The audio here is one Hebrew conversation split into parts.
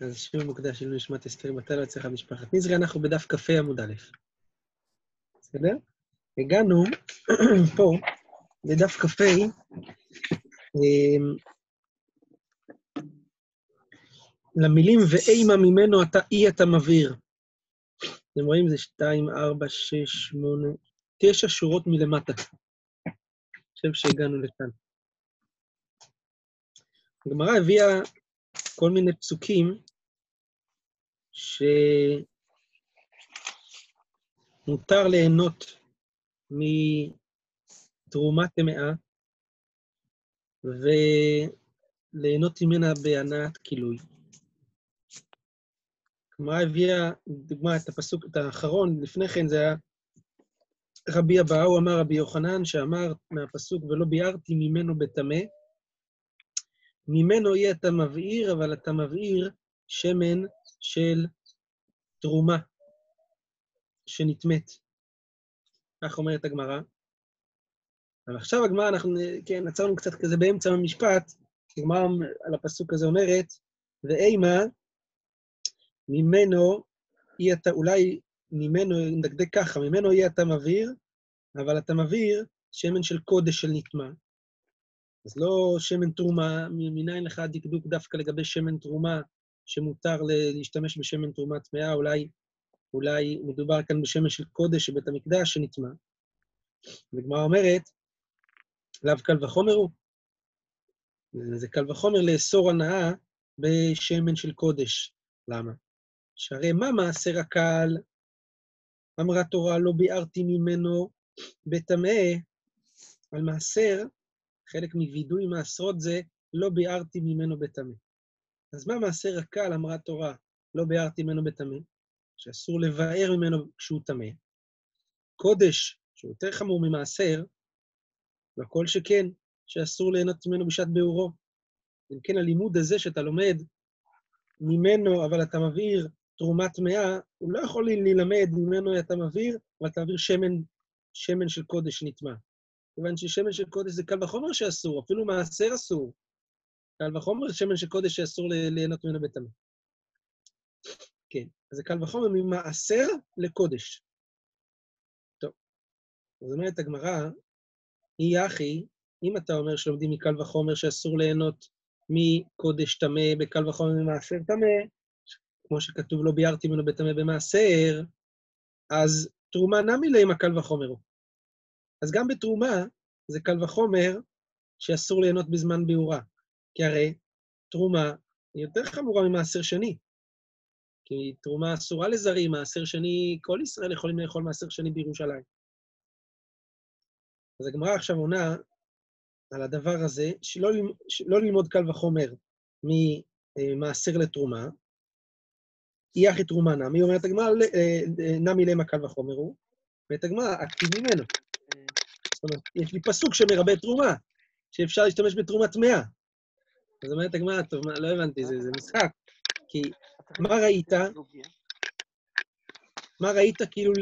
אז שוב מוקדש של נשמת אסתר מתי לא אצלך משפחת נזרי, אנחנו בדף כ"ה עמוד א'. בסדר? הגענו פה, בדף כ"ה, אמ, למילים ואימה ממנו אתה אי אתה מבעיר. אתם רואים? זה שתיים, ארבע, שש, שמונה, תשע שורות מלמטה. אני חושב שהגענו לכאן. הגמרא הביאה כל מיני פסוקים שמותר ליהנות מתרומה טמאה וליהנות ממנה בהנאת כילוי. הגמרא הביאה, דוגמה, את הפסוק, את האחרון, לפני כן זה היה רבי אבאו, אמר רבי יוחנן, שאמר מהפסוק, ולא ביארתי ממנו בטמא, ממנו יהיה אתה מבעיר, אבל אתה מבעיר שמן של תרומה שנטמאת. כך אומרת הגמרא. אבל עכשיו הגמרא, אנחנו, כן, עצרנו קצת כזה באמצע המשפט, הגמרא על הפסוק הזה אומרת, ואימה, ממנו יהיה אתה, אולי ממנו, נדקדק ככה, ממנו יהיה אתה מבעיר, אבל אתה מבעיר שמן של קודש של נטמע. אז לא שמן תרומה, מניין לך דקדוק דווקא לגבי שמן תרומה, שמותר להשתמש בשמן תרומה טמאה, אולי, אולי מדובר כאן בשמן של קודש של בית המקדש שנטמע. וגמרא אומרת, לאו קל וחומר הוא. זה קל וחומר לאסור הנאה בשמן של קודש. למה? שהרי מה מעשר הקל? אמרה תורה, לא ביארתי ממנו בטמא, על מעשר, חלק מווידוי מעשרות זה, לא ביארתי ממנו בטמא. אז מה מעשר הקל, אמרה תורה, לא ביארתי ממנו בטמא? שאסור לבאר ממנו כשהוא טמא. קודש, שהוא יותר חמור ממעשר, וכל שכן, שאסור ליהנות ממנו בשעת ביאורו. אם כן, הלימוד הזה שאתה לומד ממנו, אבל אתה מבעיר תרומה טמאה, הוא לא יכול ללמד ממנו אתה מבעיר, אבל אתה מבעיר שמן, שמן של קודש נטמע. כיוון ששמן של קודש זה קל וחומר שאסור, אפילו מעשר אסור. קל וחומר שמן של קודש שאסור ליהנות ממנו בטמא. כן, אז זה קל וחומר ממעשר לקודש. טוב, זאת אומרת הגמרא, היא אחי, אם אתה אומר שלומדים מקל וחומר שאסור ליהנות מקודש טמא, בקל וחומר ממעשר טמא, כמו שכתוב לא ביארתי ממנו בטמא במעשר, אז תרומה נמי להם הקל וחומר הוא. אז גם בתרומה זה קל וחומר שאסור ליהנות בזמן ביאורה. כי הרי תרומה היא יותר חמורה ממעשר שני. כי תרומה אסורה לזרים, מעשר שני, כל ישראל יכולים לאכול מעשר שני בירושלים. אז הגמרא עכשיו עונה על הדבר הזה, שלא לא ללמוד קל וחומר ממעשר לתרומה, אי אחי תרומה נמי, אומרת הגמרא, אה, אה, נמי למה קל וחומר הוא, ואת הגמרא, אקטיב ממנו. זאת אומרת, יש לי פסוק שמרבה תרומה, שאפשר להשתמש בתרומה טמאה. אז אומרת הגמרא, טוב, לא הבנתי, זה, זה משחק. כי מה ראית? מה ראית כאילו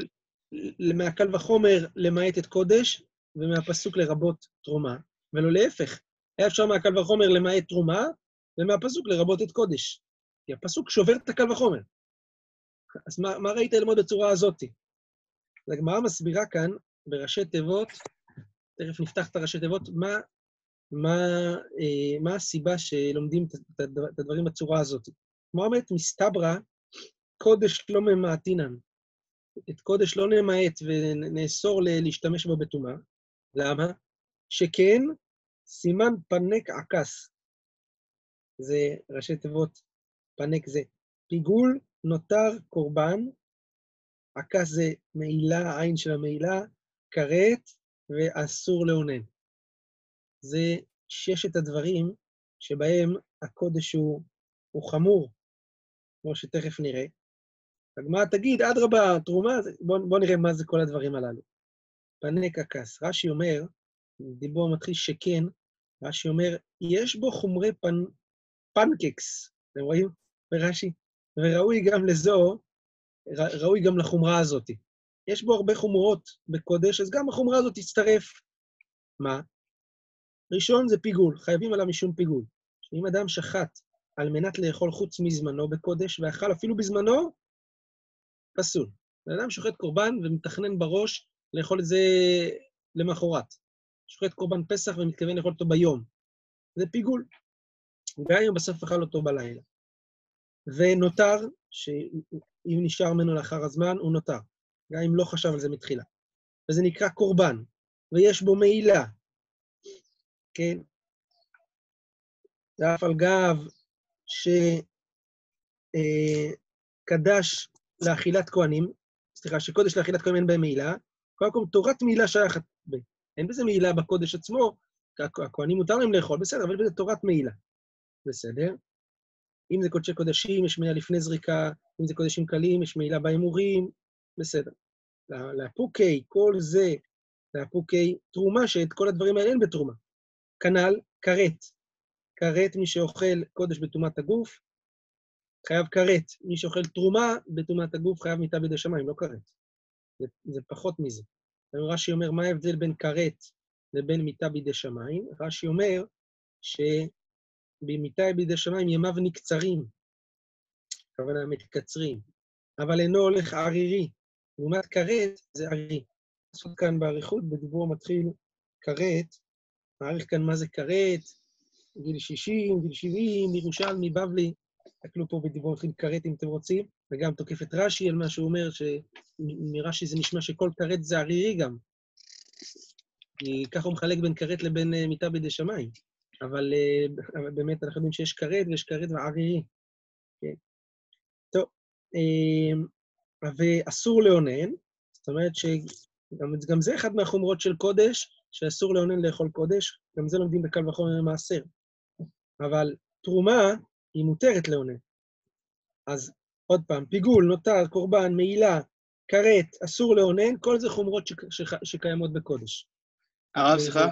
מהקל וחומר למעט את קודש, ומהפסוק לרבות תרומה, ולא להפך. היה אפשר מהקל וחומר למעט תרומה, ומהפסוק לרבות את קודש. כי הפסוק שובר את הקל וחומר. אז מה, מה ראית ללמוד בצורה הזאת? אז הגמרא מסבירה כאן, בראשי תיבות, תכף נפתח את הראשי תיבות, מה, מה, אה, מה הסיבה שלומדים את, הדברים בצורה הזאת. כמו אומרת, מסתברא, קודש לא ממעטינן. את קודש לא נמעט ונאסור להשתמש בו בטומאה. למה? שכן סימן פנק עקס. זה ראשי תיבות, פנק זה פיגול, נותר קורבן, עקס זה מעילה, העין של המעילה, כרת ואסור לאונן. זה ששת הדברים שבהם הקודש הוא, הוא חמור, כמו שתכף נראה. הגמרא תגיד, אדרבה, תרומה, בואו בוא נראה מה זה כל הדברים הללו. פני קקס. רש"י אומר, דיבור מתחיל שכן, רש"י אומר, יש בו חומרי פנ... פנקקס, אתם רואים? ברש"י? וראוי גם לזו, ראוי גם לחומרה הזאת. יש בו הרבה חומרות בקודש, אז גם החומרה הזאת תצטרף. מה? ראשון זה פיגול, חייבים עליו משום פיגול. שאם אדם שחט על מנת לאכול חוץ מזמנו בקודש, ואכל אפילו בזמנו, פסול. אדם שוחט קורבן ומתכנן בראש לאכול את זה למחרת. שוחט קורבן פסח ומתכוון לאכול אותו ביום. זה פיגול. גם אם בסוף אכל אותו בלילה. ונותר, שאם נשאר ממנו לאחר הזמן, הוא נותר. גם אם לא חשב על זה מתחילה. וזה נקרא קורבן, ויש בו מעילה, כן? ואף על גב שקדש לאכילת כהנים, סליחה, שקודש לאכילת כהנים אין בהם מעילה, קודם כל תורת מעילה שייכת ב... אין בזה מעילה בקודש עצמו, הכהנים מותר להם לאכול, בסדר, אבל בזה תורת מעילה. בסדר? אם זה קודשי קודשים, יש מעילה לפני זריקה, אם זה קודשים קלים, יש מעילה בהימורים, בסדר. לאפוקי, כל זה, לאפוקי תרומה, שאת כל הדברים האלה אין בתרומה. כנ"ל, כרת. כרת, מי שאוכל קודש בטומאת הגוף, חייב כרת. מי שאוכל תרומה בטומאת הגוף חייב מיטה בידי שמיים, לא כרת. זה, זה פחות מזה. רש"י אומר, מה ההבדל בין כרת לבין מיטה בידי שמיים? רש"י אומר שבמיטה בידי שמיים ימיו נקצרים, הכוונה מתקצרים, אבל אינו הולך ערירי. לעומת כרת זה ערירי. לעשות כאן באריכות, בדיבור מתחיל כרת, מעריך כאן מה זה כרת, גיל 60, גיל 70, ירושלמי, בבלי, תסתכלו פה בדיבור מתחיל כרת אם אתם רוצים, וגם תוקף את רש"י על מה שהוא אומר, שמרש"י זה נשמע שכל כרת זה ערירי גם. כי ככה הוא מחלק בין כרת לבין uh, מיטה בידי שמיים. אבל, uh, אבל באמת אנחנו יודעים שיש כרת ויש כרת וערירי. כן. טוב, uh, ואסור לאונן, זאת אומרת שגם זה אחד מהחומרות של קודש, שאסור לאונן לאכול קודש, גם זה לומדים בקל וחומר מעשר. אבל תרומה היא מותרת לאונן. אז עוד פעם, פיגול, נותר, קורבן, מעילה, כרת, אסור לאונן, כל זה חומרות ש- ש- שקיימות בקודש. הרב, סליחה?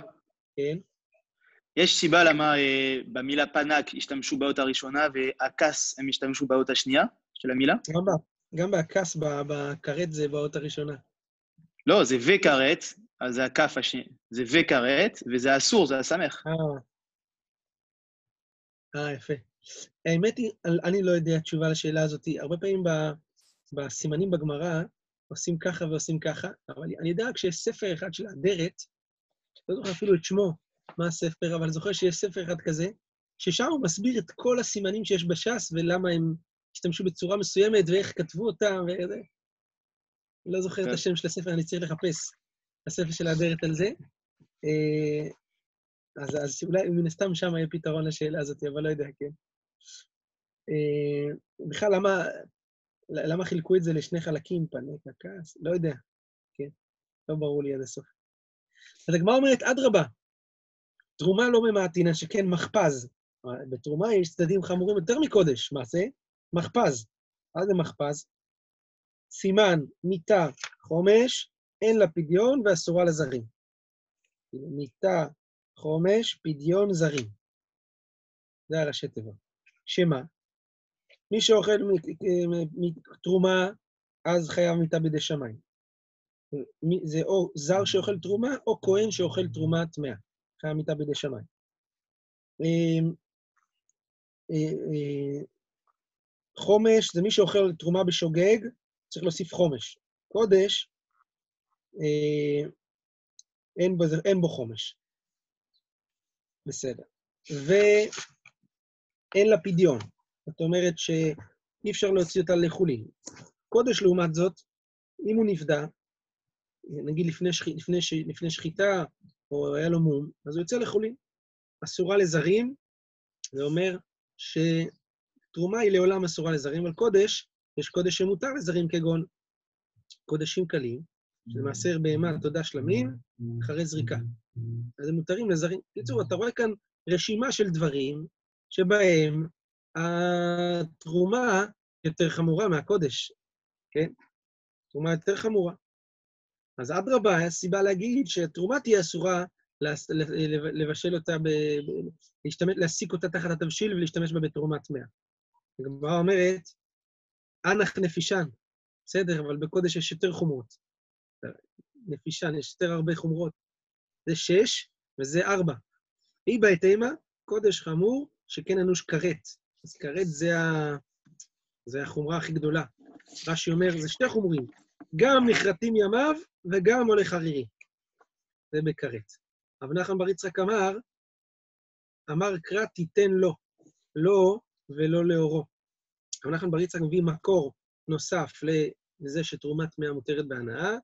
כן? יש סיבה למה אה, במילה פנק השתמשו באות הראשונה והכס הם השתמשו באות השנייה של המילה? ב- גם בהכס, בכרת זה באות הראשונה. לא, זה וכרת, אז זה הכף השני. זה וכרת, וזה אסור, זה הסמך. אה, אה, יפה. האמת היא, אני לא יודע תשובה לשאלה הזאת. הרבה פעמים בסימנים בגמרא עושים ככה ועושים ככה, אבל אני יודע כשיש ספר אחד של אדרת, לא זוכר אפילו את שמו, מה הספר, אבל זוכר שיש ספר אחד כזה, ששם הוא מסביר את כל הסימנים שיש בש"ס ולמה הם השתמשו בצורה מסוימת ואיך כתבו אותם וזה. לא זוכר את כן. השם של הספר, אני צריך לחפש. הספר של האדרת על זה. אה, אז, אז אולי מן הסתם שם יהיה פתרון לשאלה הזאת, אבל לא יודע, כן. אה, בכלל, למה, למה חילקו את זה לשני חלקים, פנק, הכעס? לא יודע, כן. לא ברור לי עד הסוף. אז הגמרא אומרת, אדרבה, תרומה לא ממעטינן, שכן מחפז. בתרומה יש צדדים חמורים יותר מקודש, מה זה? מחפז. מה זה מחפז? סימן, מיטה, חומש, אין לה פדיון ואסורה לזרים. מיטה, חומש, פדיון, זרים. זה הראשי תיבה. שמה? מי שאוכל תרומה, אז חייב מיטה בידי שמיים. מי- זה או זר שאוכל תרומה, או כהן שאוכל תרומה טמאה. חייב מיטה בידי שמיים. חומש זה מי שאוכל תרומה בשוגג, צריך להוסיף חומש. קודש, אה, אין בו, אין בו חומש. בסדר. ואין לה פדיון. זאת אומרת שאי אפשר להוציא אותה לחולין. קודש, לעומת זאת, אם הוא נפדה, נגיד לפני, שח... לפני, ש... לפני שחיטה, או היה לו מום, אז הוא יוצא לחולין. אסורה לזרים, זה אומר שתרומה היא לעולם אסורה לזרים, על קודש, יש קודש שמותר לזרים כגון קודשים קלים, של מעשר בהמה, תודה שלמים, אחרי זריקה. אז הם מותרים לזרים. בקיצור, אתה רואה כאן רשימה של דברים שבהם התרומה יותר חמורה מהקודש, כן? תרומה יותר חמורה. אז אדרבה, יש סיבה להגיד שהתרומה תהיה אסורה לבשל אותה. ב- להשתמש, להסיק אותה תחת התבשיל ולהשתמש בה בתרומה טמאה. הגמרא אומרת, אנח נפישן, בסדר, אבל בקודש יש יותר חומרות. נפישן, יש יותר הרבה חומרות. זה שש וזה ארבע. היא בהתאמה, קודש חמור, שכן אנוש כרת. אז כרת זה, ה... זה החומרה הכי גדולה. רש"י אומר, זה שתי חומרים, גם נכרתים ימיו וגם הולך ערירי. זה בכרת. רב נחמן בר יצחק אמר, אמר כרת תיתן לו, לא ולא לאורו. רב נחמן בר יצחק מביא מקור נוסף לזה שתרומת טמאה מותרת בהנאה,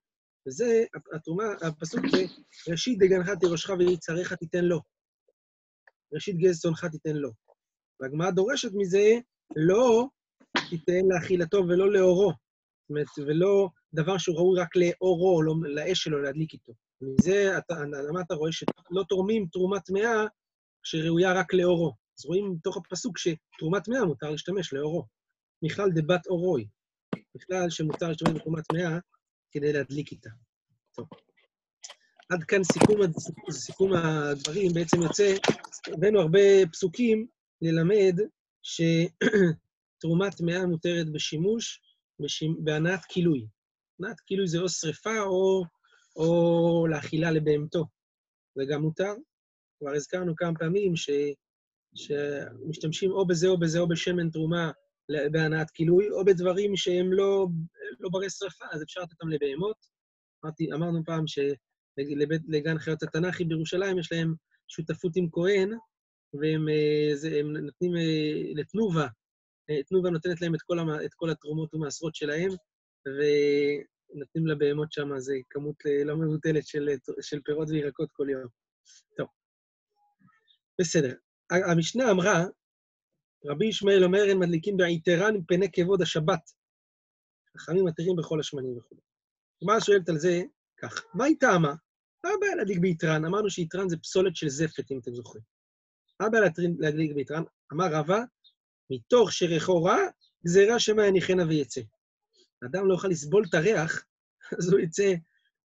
וזה התרומה, הפסוק זה, ראשית דגנך תירושך ויצריך תיתן לו. ראשית גז צונך תיתן לו. והגמרא דורשת מזה, לא תיתן לאכילתו ולא לאורו. זאת אומרת, ולא דבר שהוא ראוי רק לאורו, לא, לאש שלו, להדליק איתו. מזה, למה אתה רואה שלא תורמים תרומת טמאה שראויה רק לאורו? אז רואים מתוך הפסוק שתרומת טמאה מותר להשתמש לאורו. בכלל דבת אורוי. בכלל שמותר להשתמש בתרומת טמאה כדי להדליק איתה. טוב. עד כאן סיכום, סיכום הדברים. בעצם יוצא, הבאנו הרבה פסוקים ללמד שתרומת טמאה מותרת בשימוש בהנעת כילוי. הנעת כילוי זה או שריפה או, או לאכילה לבהמתו. זה גם מותר. כבר הזכרנו כמה פעמים ש, שמשתמשים או בזה או בזה או בשמן תרומה בהנעת כילוי, או בדברים שהם לא, לא ברי שרפה, אז אפשר לתת אותם לבהמות. אמרתי, אמרנו פעם שלגן חיות התנ"כי בירושלים יש להם שותפות עם כהן, והם אה, זה, נותנים אה, לתנובה, אה, תנובה נותנת להם את כל, המ, את כל התרומות ומעשרות שלהם, ונותנים לבהמות שם, זה כמות לא מבוטלת של, של פירות וירקות כל יום. טוב, בסדר. המשנה אמרה, רבי ישמעאל אומר, הם מדליקים בעיטרן מפני כבוד השבת. חכמים מתירים בכל השמנים וכו'. הגמרא שואלת על זה כך, מה היא טעמה? מה הבעיה להדליק ביתרן? אמרנו שיתרן זה פסולת של זפת, אם אתם זוכרים. מה הבעיה להדליק ביתרן? אמר רבא, מתוך שריחו רע, גזירה שמא יניחנה ויצא. אדם לא יוכל לסבול את הריח, אז הוא יצא,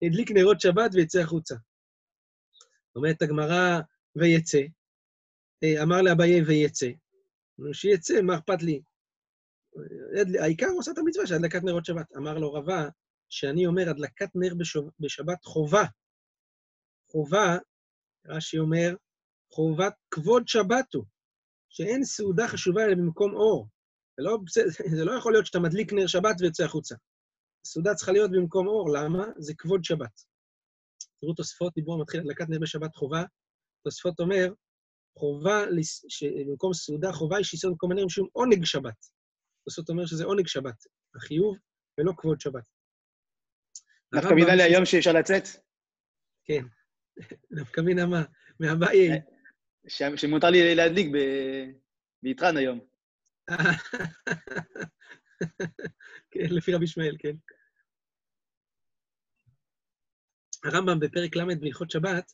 ידליק נרות שבת ויצא החוצה. אומרת הגמרא, ויצא. אה, אמר לאביי ויצא. שיצא, מה אכפת לי? העיקר עושה את המצווה של הדלקת נרות שבת. אמר לו רבה, שאני אומר, הדלקת נר בשבת חובה. חובה, רש"י אומר, חובת כבוד שבת הוא, שאין סעודה חשובה אלא במקום אור. זה לא, זה לא יכול להיות שאתה מדליק נר שבת ויוצא החוצה. הסעודה צריכה להיות במקום אור, למה? זה כבוד שבת. תראו תוספות, דיבור מתחיל הדלקת נר בשבת חובה. תוספות אומר, חובה, במקום סעודה, חובה היא שיסוד במקום הנר משום עונג שבת. תוספות אומר שזה עונג שבת, החיוב ולא כבוד שבת. דווקא מינה לי היום שאפשר לצאת? כן, דווקא מינה מה? מהבעיה. שמותר לי להדליק ביתרן היום. כן, לפי רבי ישמעאל, כן. הרמב"ם בפרק ל' בהלכות שבת,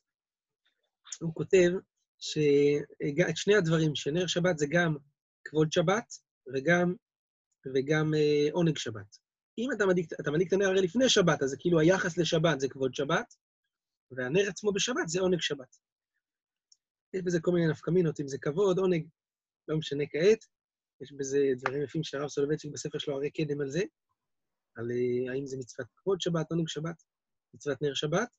הוא כותב שאת שני הדברים, שנר שבת זה גם כבוד שבת וגם, וגם אה, עונג שבת. אם אתה מדליק, אתה מדליק את הנר הרי לפני שבת, אז זה כאילו היחס לשבת זה כבוד שבת, והנר עצמו בשבת זה עונג שבת. יש בזה כל מיני נפקמינות, אם זה כבוד, עונג, לא משנה כעת. יש בזה דברים יפים של הרב סולובייצ'יק בספר שלו, הרי קדם על זה, על uh, האם זה מצוות כבוד שבת, עונג שבת, מצוות נר שבת.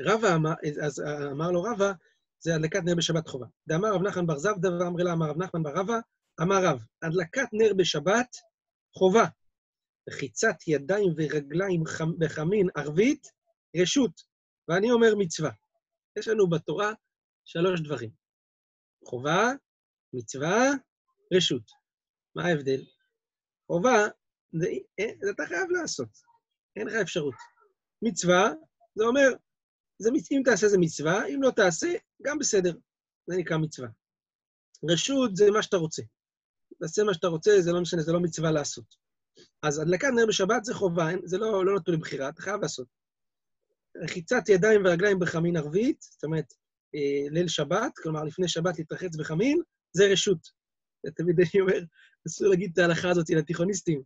רבא אמר, אז אמר לו רבא, זה הדלקת נר בשבת חובה. דאמר רב נחמן בר זב, דבר אמר רב נחמן בר רבא, אמר רב, הדלקת נר בשבת חובה. רחיצת ידיים ורגליים בחמין ערבית, רשות. ואני אומר מצווה. יש לנו בתורה שלוש דברים. חובה, מצווה, רשות. מה ההבדל? חובה, זה, זה אתה חייב לעשות, אין לך אפשרות. מצווה, זה אומר, זה, אם תעשה זה מצווה, אם לא תעשה, גם בסדר. זה נקרא מצווה. רשות זה מה שאתה רוצה. תעשה מה שאתה רוצה, זה לא משנה, זה לא מצווה לעשות. אז הדלקת נר בשבת זה חובה, זה לא, לא נתון לבחירה, אתה חייב לעשות. רחיצת ידיים ורגליים בחמין ערבית, זאת אומרת, אה, ליל שבת, כלומר, לפני שבת להתרחץ בחמין, זה רשות. תמיד אני אומר, אסור להגיד את ההלכה הזאת לתיכוניסטים,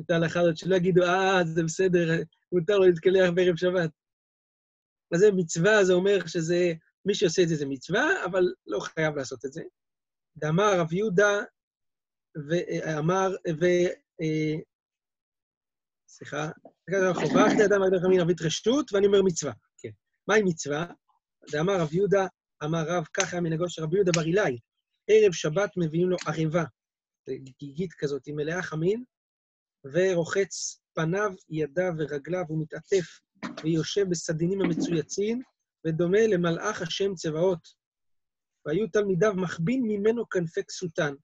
את ההלכה הזאת, שלא יגידו, אה, זה בסדר, מותר לו להתקלח בערב שבת. אז זה מצווה, זה אומר שזה, מי שעושה את זה זה מצווה, אבל לא חייב לעשות את זה. ואמר רב יהודה, ואמר, ו... אה, סליחה, חובה, כדי אדם הגדול חמין ערבית רשות, ואני אומר מצווה. כן. מהי מצווה? ואמר רב יהודה, אמר רב, ככה מנהגו של רבי יהודה בר אילאי, ערב שבת מביאים לו ערבה, גיגית כזאת, עם מלאה חמין, ורוחץ פניו, ידיו ורגליו, ומתעטף, ויושב בסדינים המצויצים, ודומה למלאך השם צבאות. והיו תלמידיו מחבין ממנו כנפי כסותן.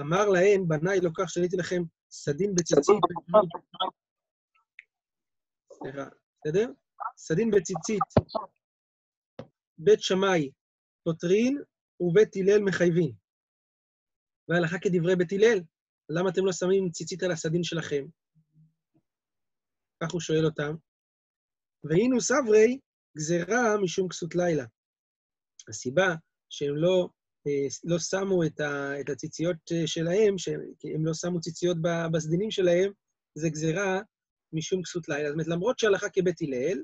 אמר להם, בניי, לא כך שעניתי לכם סדין בציצית. סליחה, בסדר? סדין בציצית, בית שמאי פותרין ובית הלל מחייבין. והלכה כדברי בית הלל, למה אתם לא שמים ציצית על הסדין שלכם? כך הוא שואל אותם. והיינו סברי גזירה משום כסות לילה. הסיבה שהם לא, אה, לא שמו את, ה, את הציציות אה, שלהם, שהם לא שמו ציציות בסדינים שלהם, זה גזירה משום כסות לילה. זאת אומרת, למרות שהלכה כבית הלל,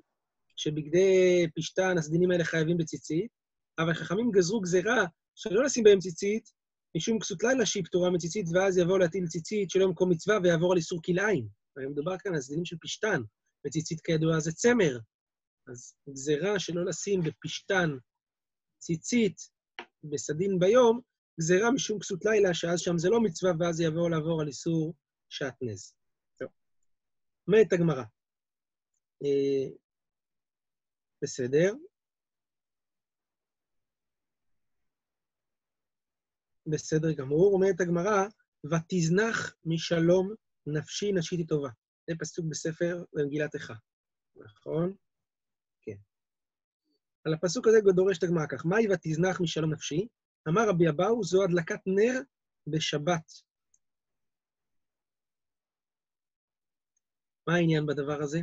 שבגדי פשתן הסדינים האלה חייבים בציצית, אבל חכמים גזרו גזירה שלא לשים בהם ציצית, משום כסות לילה שהיא פטורה מציצית, ואז יבואו להטיל ציצית שלא מקום מצווה ויעבור על איסור כלאיים. מדובר כאן על סדינים של פשתן, וציצית כידוע זה צמר. אז גזירה שלא לשים בפשתן ציצית בסדין ביום, גזירה משום כסות לילה, שאז שם זה לא מצווה, ואז יבואו לעבור על איסור שעטנז. טוב. אומרת הגמרא. אה, בסדר. בסדר גמור, אומרת הגמרא, ותזנח משלום נפשי נשיתי טובה. זה פסוק בספר במגילת איכה, נכון? כן. על הפסוק הזה דורשת הגמרא כך, מהי ותזנח משלום נפשי? אמר רבי אבאו, זו הדלקת נר בשבת. מה העניין בדבר הזה?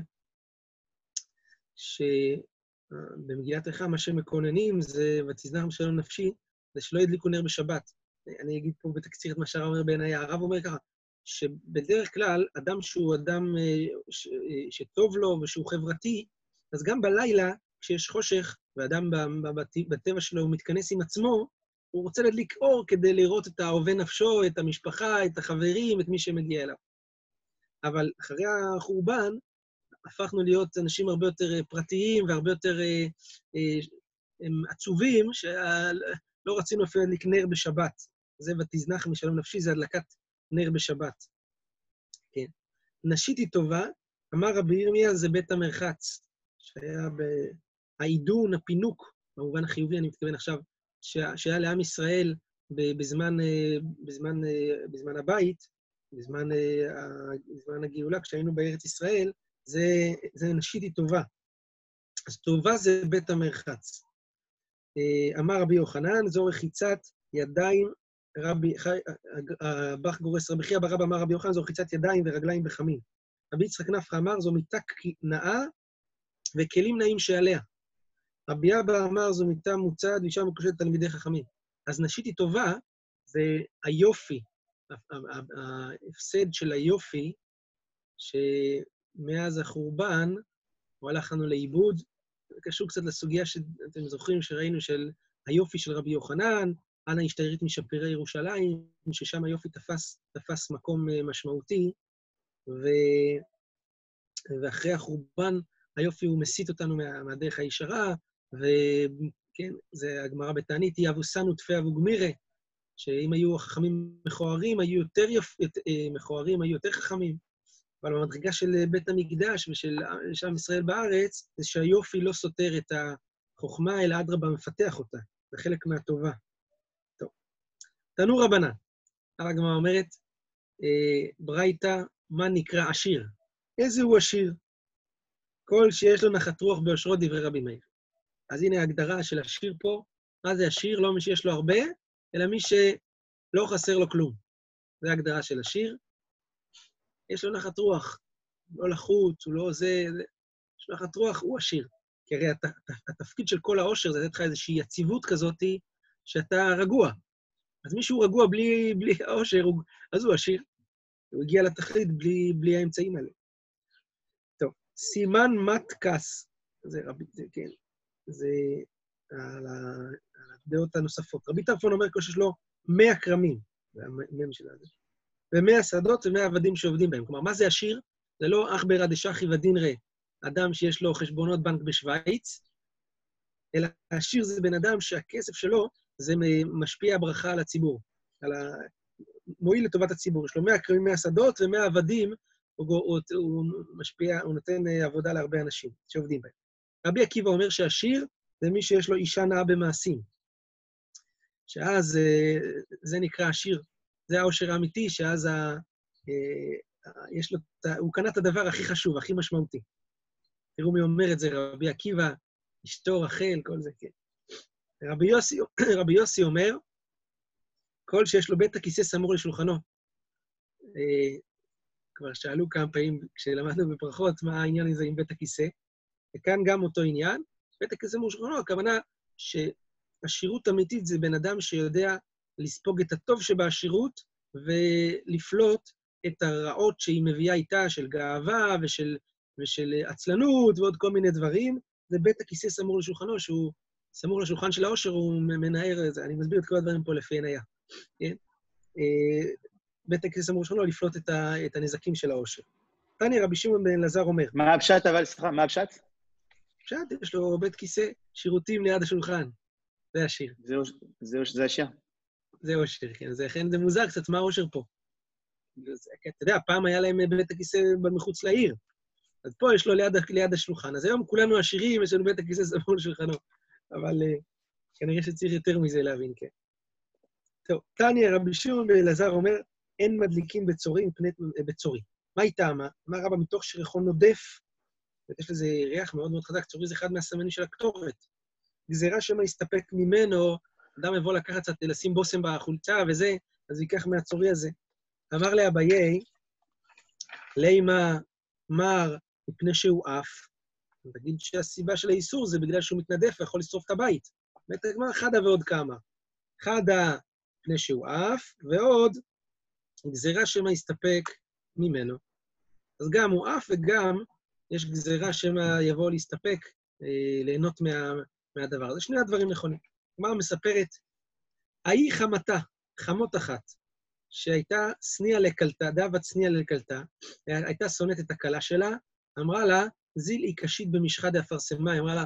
שבמגילת איכה מה שמקוננים זה ותזנח משלום נפשי, זה שלא ידליקו נר בשבת. אני אגיד פה בתקציר את מה שהרב אומר בעיניי, הרב אומר ככה, שבדרך כלל, אדם שהוא אדם אה, אה, שטוב לו ושהוא חברתי, אז גם בלילה, כשיש חושך, ואדם בטבע שלו הוא מתכנס עם עצמו, הוא רוצה להדליק אור כדי לראות את אהובי נפשו, את המשפחה, את החברים, את מי שמגיע אליו. אבל אחרי החורבן, הפכנו להיות אנשים הרבה יותר אה, פרטיים והרבה יותר עצובים, שלא רצינו אפילו להדליק נר בשבת. זה ותזנח משלום נפשי, זה הדלקת נר בשבת. כן. נשית היא טובה, אמר רבי ירמיה, זה בית המרחץ, שהיה העידון, הפינוק, במובן החיובי, אני מתכוון עכשיו, שהיה לעם ישראל בזמן, אה, בזמן, אה, בזמן הבית, בזמן, אה, בזמן הגאולה, כשהיינו בארץ ישראל, זה, זה נשית היא טובה. אז טובה זה בית המרחץ. אמר רבי יוחנן, זו רחיצת ידיים רבי, חי, הבח גורס רבי חייא ברבא אמר רבי יוחנן, זו רחיצת ידיים ורגליים בחמים. רבי יצחק נפחא אמר, זו מיטה נאה וכלים נאים שעליה. רבי אבא אמר, זו מיטה מוצעת ואישה מקושרת תלמידי חכמים. אז נשית היא טובה, זה היופי, ההפסד של היופי, שמאז החורבן, הוא הלך לנו לאיבוד. קשור קצת לסוגיה שאתם זוכרים שראינו של היופי של רבי יוחנן, אנא השתיירית משפירי ירושלים, ששם היופי תפס, תפס מקום אה, משמעותי, ו... ואחרי החורבן היופי הוא מסיט אותנו מה... מהדרך הישרה, וכן, זה הגמרא בתענית, יבוסנו תפי אבו גמירה, שאם היו החכמים מכוערים, היו יותר יפ... אה, מכוערים, היו יותר חכמים. אבל במדרגה של בית המקדש ושל עם ישראל בארץ, זה שהיופי לא סותר את החוכמה, אלא אדרבה מפתח אותה. זה חלק מהטובה. תנו רבנן. הגמרא אומרת, אה, ברייתא, מה נקרא עשיר? איזה הוא עשיר? כל שיש לו נחת רוח ביושרו דברי רבי מאיר. אז הנה ההגדרה של עשיר פה, מה זה עשיר? לא מי שיש לו הרבה, אלא מי שלא חסר לו כלום. זו ההגדרה של עשיר. יש לו נחת רוח, לא לחוץ, הוא לא זה. יש לו נחת רוח, הוא עשיר. כי הרי הת, התפקיד של כל העושר זה לתת לך איזושהי יציבות כזאת, שאתה רגוע. אז מישהו רגוע בלי, בלי העושר, אז הוא עשיר. הוא הגיע לתכלית בלי, בלי האמצעים האלה. טוב, סימן מתקס, זה רבי, זה כן, זה על הדעות הנוספות. רבי טרפון אומר שיש לו 100 כרמים, זה המם של הזה, ו-100 שדות ו-100 עבדים שעובדים בהם. כלומר, מה זה עשיר? זה לא אח ברא דשחי ודין רא, אדם שיש לו חשבונות בנק בשוויץ, אלא עשיר זה בן אדם שהכסף שלו זה משפיע ברכה על הציבור, על ה... מועיל לטובת הציבור. יש לו 100 כרמים, 100 שדות ו-100 עבדים, הוא, הוא, הוא משפיע, הוא נותן אה, עבודה להרבה אנשים שעובדים בהם. רבי עקיבא אומר שהשיר זה מי שיש לו אישה נאה במעשים. שאז אה, זה נקרא השיר, זה העושר האמיתי, שאז ה, אה, יש לו, הוא קנה את הדבר הכי חשוב, הכי משמעותי. תראו מי אומר את זה, רבי עקיבא, אשתו רחל, כל זה, כן. רבי יוסי, רבי יוסי אומר, כל שיש לו בית הכיסא סמור לשולחנו. אה, כבר שאלו כמה פעמים כשלמדנו בפרחות מה העניין הזה עם בית הכיסא, וכאן גם אותו עניין. בית הכיסא סמור לשולחנו, הכוונה שעשירות אמיתית זה בן אדם שיודע לספוג את הטוב שבעשירות ולפלוט את הרעות שהיא מביאה איתה, של גאווה ושל, ושל עצלנות ועוד כל מיני דברים. זה בית הכיסא סמור לשולחנו, שהוא סמור לשולחן של העושר, הוא מנער את זה. אני מסביר את כל הדברים פה לפי עניה. כן? בית הכיסא סמור לשולחנו, לפלוט את, ה, את הנזקים של העושר. תניא רבי שמעון בן אלעזר אומר. מה הפשט אבל, סליחה, מה הפשט? פשט, יש לו בית כיסא, שירותים ליד השולחן. זה השיר. זה, זה, זה השיר. זה אושר, כן. זה, לכן זה מוזר קצת, מה האושר פה? אתה יודע, פעם היה להם בית הכיסא מחוץ לעיר. אז פה יש לו ליד, ליד השולחן. אז היום כולנו עשירים, יש לנו בית הכיסא סמור לשולחנו. אבל uh, כנראה שצריך יותר מזה להבין, כן. טוב, תניא רבי שמעון באלעזר אומר, אין מדליקים בצורי מפני בצורי. מה היא טעמה? אמר רבא, מתוך שריחו נודף, יש לזה ריח מאוד מאוד חזק, צורי זה אחד מהסמנים של הקטורת. גזירה שמא יסתפק ממנו, אדם יבוא לקחת קצת, לשים בושם בחולצה וזה, אז ייקח מהצורי הזה. אמר לאביי, לימה מר מפני שהוא עף, תגיד שהסיבה של האיסור זה בגלל שהוא מתנדף ויכול לשרוף את הבית. באמת הגמר חדה ועוד כמה. חדה מפני שהוא עף, ועוד גזירה שמא יסתפק ממנו. אז גם הוא עף וגם יש גזירה שמא יבוא להסתפק, אה, ליהנות מה, מהדבר הזה. שני הדברים נכונים. הגמרא מספרת, ההיא חמתה, חמות אחת, שהייתה סניה לקלטה, דבת סניה לקלטה, הייתה שונאת את הכלה שלה, אמרה לה, זיל היא קשית במשחה דאפרסמה, היא אמרה לה,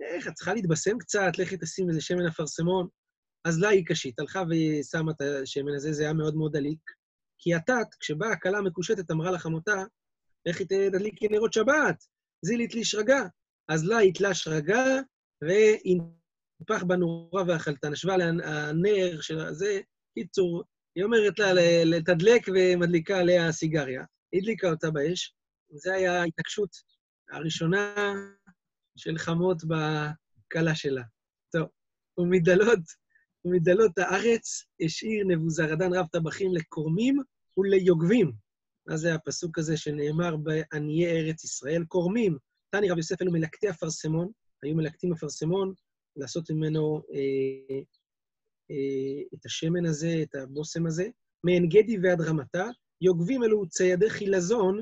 איך, את צריכה להתבשם קצת, לכי תשים איזה שמן אפרסמון. אז לה היא קשית, הלכה ושמה את השמן הזה, זה היה מאוד מאוד דליק. כי התת, כשבאה הכלה המקושטת, אמרה לחמותה, לכי תדליקי נרות שבת, זיל יתלי שרגה. אז לה יתלה שרגה, והנפח בנורה ואכלתה. נשבה לה הנר של זה, קיצור, היא אומרת לה לתדלק ומדליקה עליה סיגריה. הדליקה אותה באש. זו הייתה ההתעקשות הראשונה של חמות בכלה שלה. טוב, ומדלות, ומדלות הארץ השאיר נבוזרדן רב טבחים לקורמים וליוגבים. מה זה הפסוק הזה שנאמר בעניי ארץ ישראל? קורמים. תני רב יוסף אלו מלקטי אפרסמון, היו מלקטים אפרסמון, לעשות ממנו אה, אה, את השמן הזה, את הבושם הזה. מעין גדי ועד רמתה, יוגבים אלו ציידי חילזון,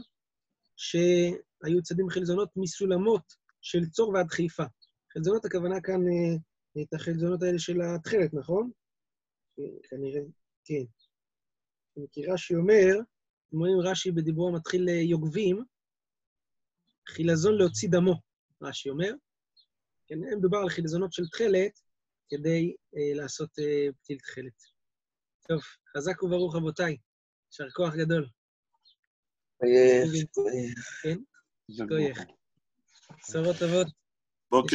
שהיו צדים חלזונות מסולמות של צור ועד חיפה. חלזונות, הכוונה כאן, אה, את החלזונות האלה של התכלת, נכון? כנראה, כן. כי רש"י אומר, אתם רואים רש"י בדיברו המתחיל יוגבים, חילזון להוציא דמו, רש"י אומר. כן, מדובר על חילזונות של תכלת כדי אה, לעשות אה, פתיל תכלת. טוב, חזק וברוך, רבותיי. יישר כוח גדול. כן? בשורות טובות. בוקר